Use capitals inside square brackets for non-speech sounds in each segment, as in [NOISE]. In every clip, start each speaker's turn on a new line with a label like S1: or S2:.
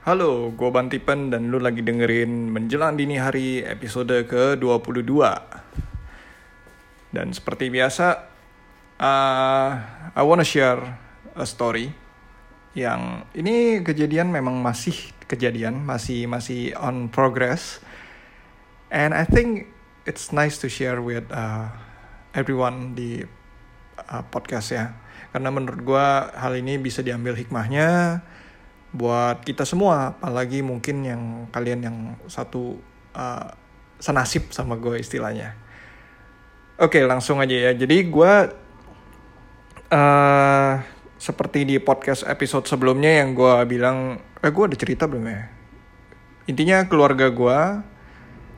S1: Halo, gue Bantipen dan lu lagi dengerin Menjelang Dini Hari episode ke-22 Dan seperti biasa, uh, I wanna share a story Yang ini kejadian memang masih kejadian, masih masih on progress. And I think it's nice to share with uh, everyone di uh, podcast ya. Karena menurut gue hal ini bisa diambil hikmahnya buat kita semua apalagi mungkin yang kalian yang satu uh, senasib sama gue istilahnya. Oke langsung aja ya. Jadi gue uh, seperti di podcast episode sebelumnya yang gue bilang eh gue ada cerita belum ya? Intinya keluarga gue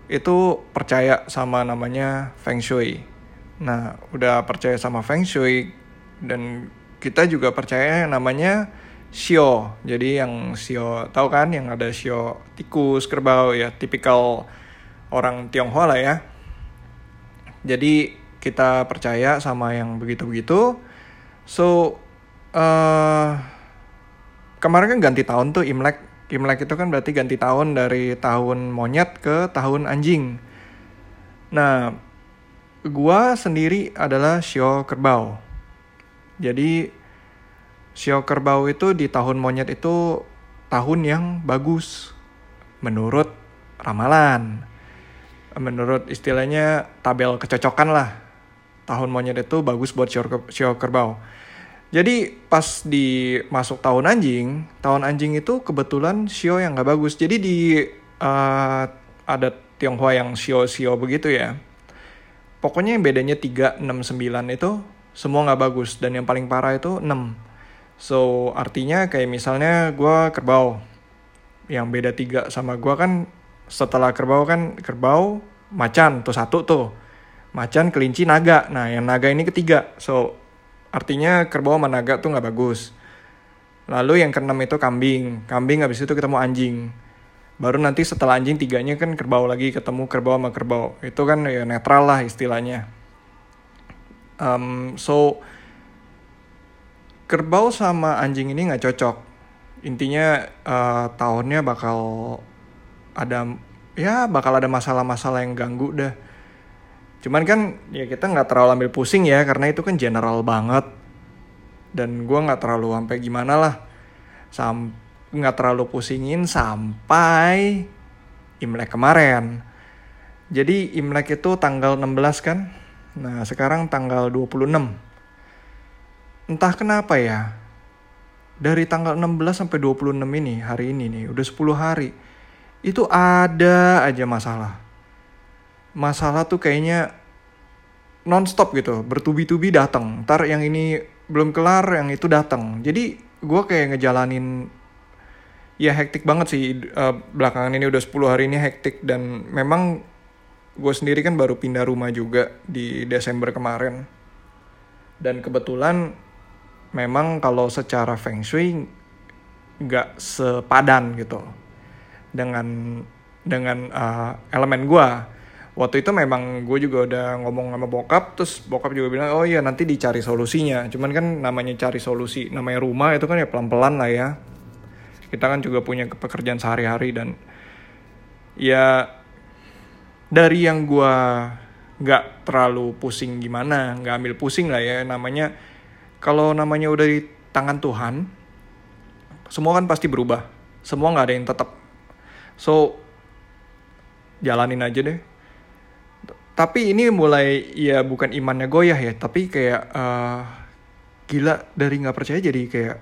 S1: itu percaya sama namanya feng shui. Nah udah percaya sama feng shui dan kita juga percaya namanya Sio. Jadi yang Sio tahu kan yang ada Sio tikus, kerbau ya, tipikal orang Tionghoa lah ya. Jadi kita percaya sama yang begitu-begitu. So uh, kemarin kan ganti tahun tuh Imlek. Imlek itu kan berarti ganti tahun dari tahun monyet ke tahun anjing. Nah, gua sendiri adalah Sio kerbau. Jadi Sio kerbau itu di tahun monyet itu tahun yang bagus menurut ramalan. Menurut istilahnya tabel kecocokan lah. Tahun monyet itu bagus buat sio kerbau. Jadi pas di masuk tahun anjing, tahun anjing itu kebetulan sio yang gak bagus. Jadi di uh, ada Tionghoa yang sio-sio begitu ya. Pokoknya yang bedanya 3, 6, 9 itu semua gak bagus. Dan yang paling parah itu 6 So artinya kayak misalnya gue kerbau. Yang beda tiga sama gue kan setelah kerbau kan kerbau macan tuh satu tuh. Macan kelinci naga. Nah yang naga ini ketiga. So artinya kerbau sama naga tuh nggak bagus. Lalu yang keenam itu kambing. Kambing habis itu ketemu anjing. Baru nanti setelah anjing tiganya kan kerbau lagi ketemu kerbau sama kerbau. Itu kan ya netral lah istilahnya. Um, so kerbau sama anjing ini nggak cocok. Intinya uh, tahunnya bakal ada ya bakal ada masalah-masalah yang ganggu dah. Cuman kan ya kita nggak terlalu ambil pusing ya karena itu kan general banget. Dan gue nggak terlalu sampai gimana lah. Nggak terlalu pusingin sampai Imlek kemarin. Jadi Imlek itu tanggal 16 kan? Nah sekarang tanggal 26 entah kenapa ya dari tanggal 16 sampai 26 ini hari ini nih udah 10 hari itu ada aja masalah. Masalah tuh kayaknya nonstop gitu bertubi-tubi datang ntar yang ini belum kelar yang itu datang jadi gue kayak ngejalanin ya hektik banget sih uh, belakangan ini udah 10 hari ini hektik. Dan memang gue sendiri kan baru pindah rumah juga di Desember kemarin. Dan kebetulan memang kalau secara feng shui nggak sepadan gitu dengan dengan uh, elemen gue waktu itu memang gue juga udah ngomong sama bokap terus bokap juga bilang oh iya nanti dicari solusinya. Cuman kan namanya cari solusi namanya rumah itu kan ya pelan pelan lah ya. Kita kan juga punya pekerjaan sehari hari dan ya dari yang gue nggak terlalu pusing gimana nggak ambil pusing lah ya. Namanya kalau namanya udah di tangan Tuhan, semua kan pasti berubah. Semua nggak ada yang tetap. So, jalanin aja deh. Tapi ini mulai ya bukan imannya goyah ya, tapi kayak uh, gila dari nggak percaya jadi kayak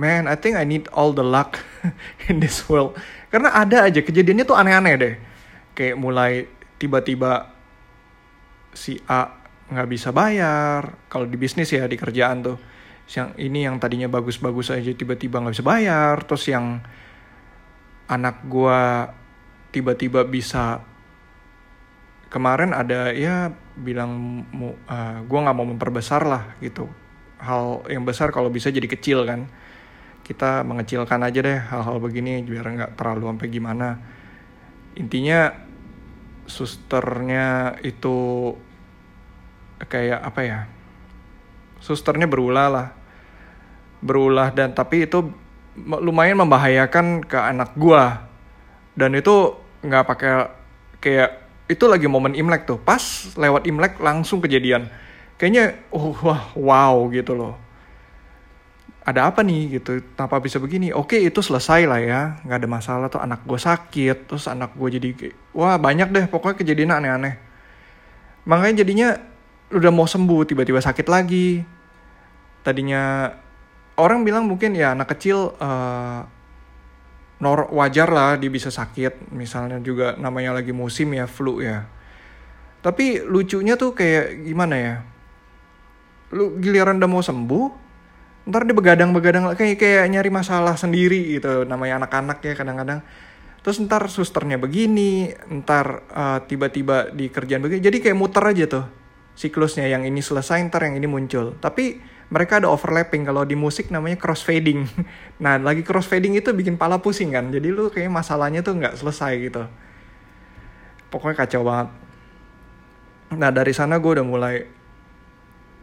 S1: man I think I need all the luck [LAUGHS] in this world. Karena ada aja kejadiannya tuh aneh-aneh deh. Kayak mulai tiba-tiba si A nggak bisa bayar. Kalau di bisnis ya di kerjaan tuh. Yang ini yang tadinya bagus-bagus aja tiba-tiba nggak bisa bayar. Terus yang anak gua tiba-tiba bisa kemarin ada ya bilang uh, gua nggak mau memperbesar lah gitu. Hal yang besar kalau bisa jadi kecil kan. Kita mengecilkan aja deh hal-hal begini biar nggak terlalu sampai gimana. Intinya susternya itu kayak apa ya susternya berulah lah. Berulah dan tapi itu lumayan membahayakan ke anak gua. Dan itu nggak pakai kayak itu lagi momen imlek tuh. Pas lewat imlek langsung kejadian. Kayaknya oh wah wow gitu loh. Ada apa nih gitu? Kenapa bisa begini? Oke itu selesai lah ya. Nggak ada masalah tuh. Anak gue sakit terus anak gue jadi wah banyak deh. Pokoknya kejadian aneh-aneh. Makanya jadinya udah mau sembuh tiba-tiba sakit lagi. Tadinya orang bilang mungkin ya anak kecil uh, nor wajar lah dia bisa sakit. Misalnya juga namanya lagi musim ya flu ya. Tapi lucunya tuh kayak gimana ya? Lu giliran udah mau sembuh ntar dia begadang-begadang kayak kayak nyari masalah sendiri gitu namanya anak-anak ya kadang-kadang. Terus ntar susternya begini ntar uh, tiba-tiba di kerjaan begini jadi kayak muter aja tuh siklusnya yang ini selesai ntar yang ini muncul. Tapi mereka ada overlapping kalau di musik namanya crossfading. [LAUGHS] Nah lagi crossfading itu bikin pala pusing kan jadi lu kayak masalahnya tuh nggak selesai gitu. Pokoknya kacau banget. Nah dari sana gue udah mulai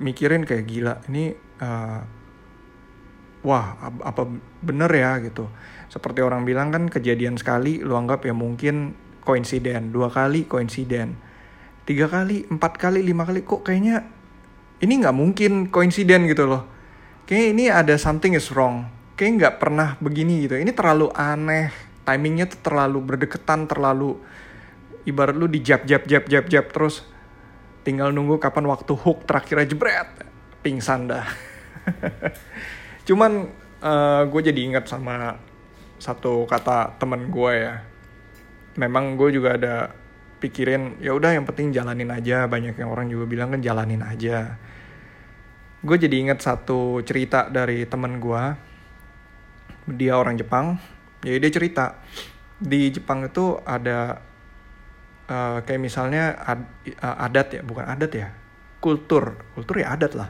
S1: mikirin kayak gila ini uh, wah apa bener ya gitu. Seperti orang bilang kan kejadian sekali lu anggap ya mungkin koinsiden dua kali koinsiden tiga kali empat kali lima kali kok kayaknya ini nggak mungkin koinsiden gitu loh. Kayak ini ada something is wrong. Kayak nggak pernah begini gitu. Ini terlalu aneh. Timingnya tuh terlalu berdekatan terlalu ibarat lu di jab jab jab jab terus. Tinggal nunggu kapan waktu hook terakhir jebret. Pingsan dah. [LAUGHS] Cuman uh, eh, gue jadi ingat sama satu kata temen gue ya. Memang gue juga ada pikirin ya udah yang penting jalanin aja. Banyak yang orang juga bilang kan jalanin aja. Gue jadi inget satu cerita dari temen gue dia orang Jepang. Jadi dia cerita. Di Jepang itu ada uh, kayak misalnya ad, uh, adat ya bukan adat ya kultur. Kultur ya adat lah.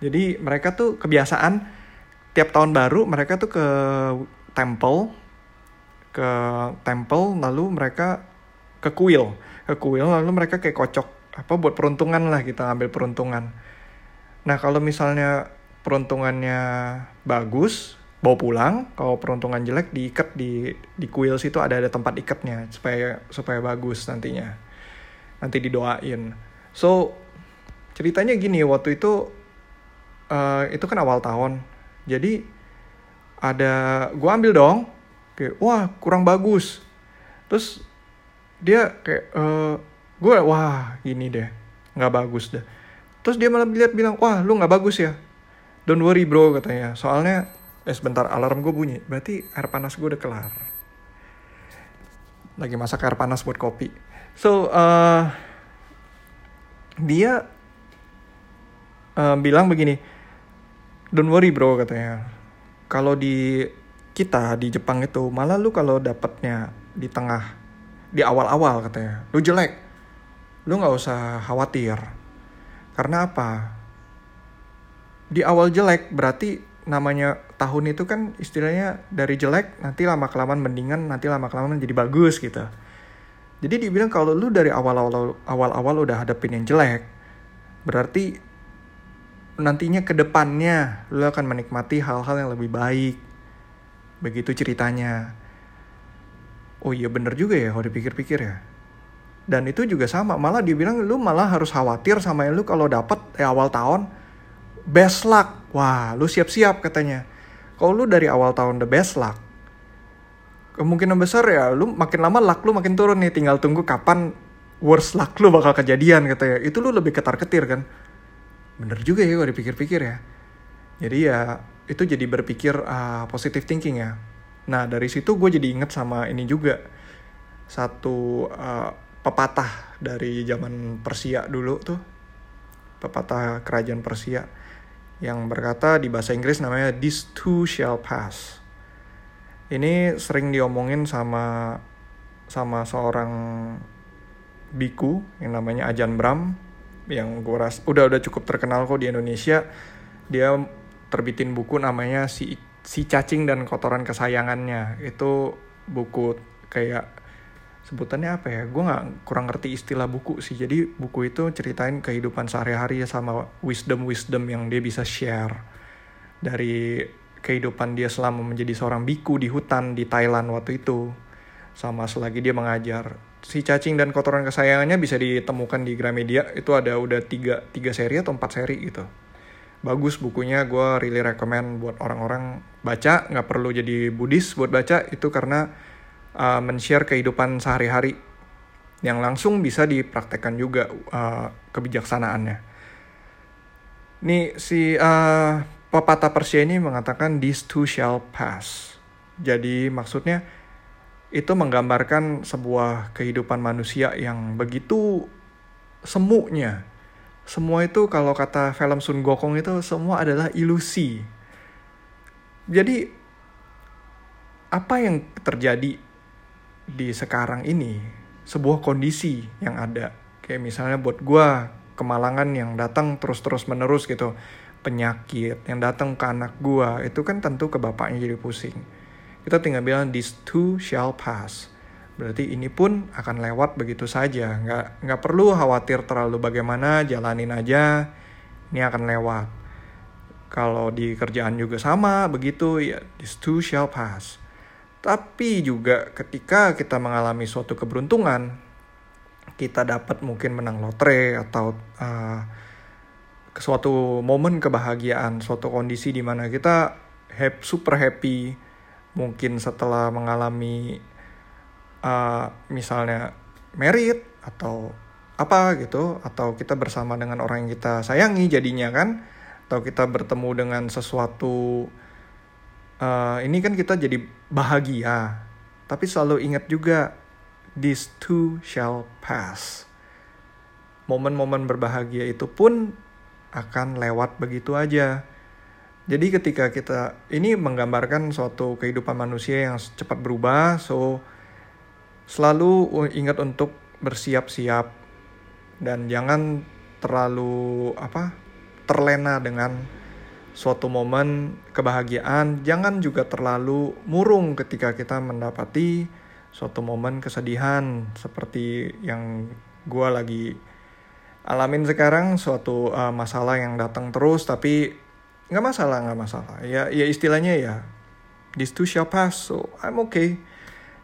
S1: Jadi mereka tuh kebiasaan tiap tahun baru mereka tuh ke temple ke temple lalu mereka ke kuil ke kuil lalu mereka kayak kocok apa buat peruntungan lah kita ambil peruntungan. Nah kalau misalnya peruntungannya bagus bawa pulang kalau peruntungan jelek diikat di di kuil situ ada ada tempat ikatnya supaya supaya bagus nantinya. Nanti didoain. So ceritanya gini waktu itu uh, itu kan awal tahun. Jadi ada gue ambil dong kayak wah kurang bagus. Terus dia kayak uh, eh, gue wah gini deh nggak bagus deh. Terus dia malah lihat bilang wah lu nggak bagus ya? Don't worry bro katanya. Soalnya eh sebentar alarm gue bunyi. Berarti air panas gue udah kelar. Lagi masak air panas buat kopi. So uh, dia uh, bilang begini don't worry bro katanya. Kalau di kita di Jepang itu malah lu kalau dapatnya di tengah di awal-awal katanya lu jelek. Lu nggak usah khawatir. Karena apa? Di awal jelek berarti namanya tahun itu kan istilahnya dari jelek nanti lama kelamaan mendingan nanti lama kelamaan jadi bagus gitu. Jadi dibilang kalau lu dari awal-awal awal-awal udah hadapin yang jelek berarti nantinya ke depannya lu akan menikmati hal-hal yang lebih baik. Begitu ceritanya oh iya bener juga ya kalau dipikir-pikir ya. Dan itu juga sama malah dibilang lu malah harus khawatir sama lu kalau dapat eh, awal tahun best luck. Wah lu siap-siap katanya. Kalau lu dari awal tahun the best luck kemungkinan besar ya lu makin lama luck lu makin turun nih. Tinggal tunggu kapan worst luck lu bakal kejadian katanya itu lu lebih ketar ketir kan. Bener juga ya kalau dipikir-pikir ya. Jadi ya itu jadi berpikir uh, positive thinking ya Nah dari situ gue jadi inget sama ini juga satu uh, pepatah dari zaman Persia dulu tuh pepatah kerajaan Persia yang berkata di bahasa Inggris namanya this too shall pass. Ini sering diomongin sama sama seorang biku yang namanya Ajan Bram yang gue ras udah udah cukup terkenal kok di Indonesia. Dia terbitin buku namanya si si cacing dan kotoran kesayangannya. Itu buku kayak sebutannya apa ya? Gue nggak kurang ngerti istilah buku sih. Jadi buku itu ceritain kehidupan sehari-hari sama wisdom wisdom yang dia bisa share. Dari kehidupan dia selama menjadi seorang biku di hutan di Thailand waktu itu. Sama selagi dia mengajar. Si cacing dan kotoran kesayangannya bisa ditemukan di Gramedia. Itu ada udah tiga, tiga seri atau empat seri gitu bagus bukunya gue really recommend buat orang-orang baca nggak perlu jadi Buddhis buat baca itu karena uh, men-share kehidupan sehari-hari yang langsung bisa dipraktekkan juga uh, kebijaksanaannya Nih si uh, pepatah Persia ini mengatakan this too shall pass. Jadi maksudnya itu menggambarkan sebuah kehidupan manusia yang begitu semunya. Semua itu kalau kata film Sun Gokong itu semua adalah ilusi. Jadi apa yang terjadi di sekarang ini? Sebuah kondisi yang ada. Kayak misalnya buat gue kemalangan yang datang terus-terus menerus gitu. Penyakit yang datang ke anak gua itu kan tentu ke bapaknya jadi pusing. Kita tinggal bilang this too shall pass berarti ini pun akan lewat begitu saja. Nggak nggak perlu khawatir terlalu bagaimana jalanin aja ini akan lewat. Kalau di kerjaan juga sama begitu ya this too shall pass. Tapi juga ketika kita mengalami suatu keberuntungan kita dapat mungkin menang lotre atau uh, suatu momen kebahagiaan, suatu kondisi di mana kita happy, super happy, mungkin setelah mengalami misalnya merit atau apa gitu, atau kita bersama dengan orang yang kita sayangi jadinya kan, atau kita bertemu dengan sesuatu uh, ini kan kita jadi bahagia, tapi selalu ingat juga this too shall pass. Momen-momen berbahagia itu pun akan lewat begitu aja. Jadi ketika kita ini menggambarkan suatu kehidupan manusia yang cepat berubah, so selalu ingat untuk bersiap-siap dan jangan terlalu apa terlena dengan suatu momen kebahagiaan, jangan juga terlalu murung ketika kita mendapati suatu momen kesedihan seperti yang gue lagi alamin sekarang suatu uh, masalah yang datang terus tapi nggak masalah nggak masalah. Ya ya istilahnya ya this too shall pass so I'm okay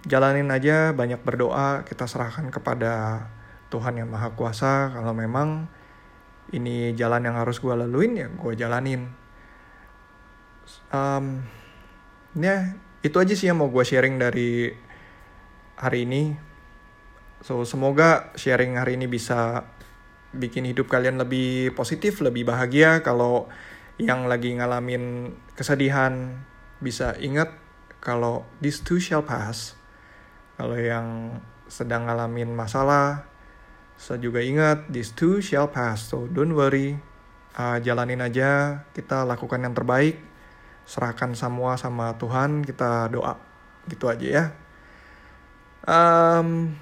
S1: jalanin aja banyak berdoa kita serahkan kepada Tuhan yang maha kuasa kalau memang ini jalan yang harus gue laluin ya gue jalanin um, ya itu aja sih yang mau gue sharing dari hari ini. So semoga sharing hari ini bisa bikin hidup kalian lebih positif, lebih bahagia. Kalau yang lagi ngalamin kesedihan bisa ingat kalau this too shall pass. Kalau yang sedang ngalamin masalah, saya juga ingat this too shall pass. So don't worry, uh, jalanin aja. Kita lakukan yang terbaik, serahkan semua sama Tuhan. Kita doa, gitu aja ya. Um,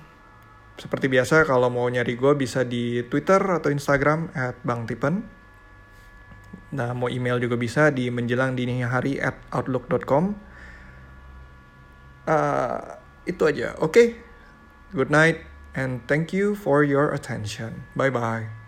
S1: seperti biasa kalau mau nyari gue bisa di Twitter atau Instagram at Bang Tipen. Nah mau email juga bisa di menjelang dini hari at outlook.com. Uh, itu aja, oke? Okay? Good night and thank you for your attention. Bye bye.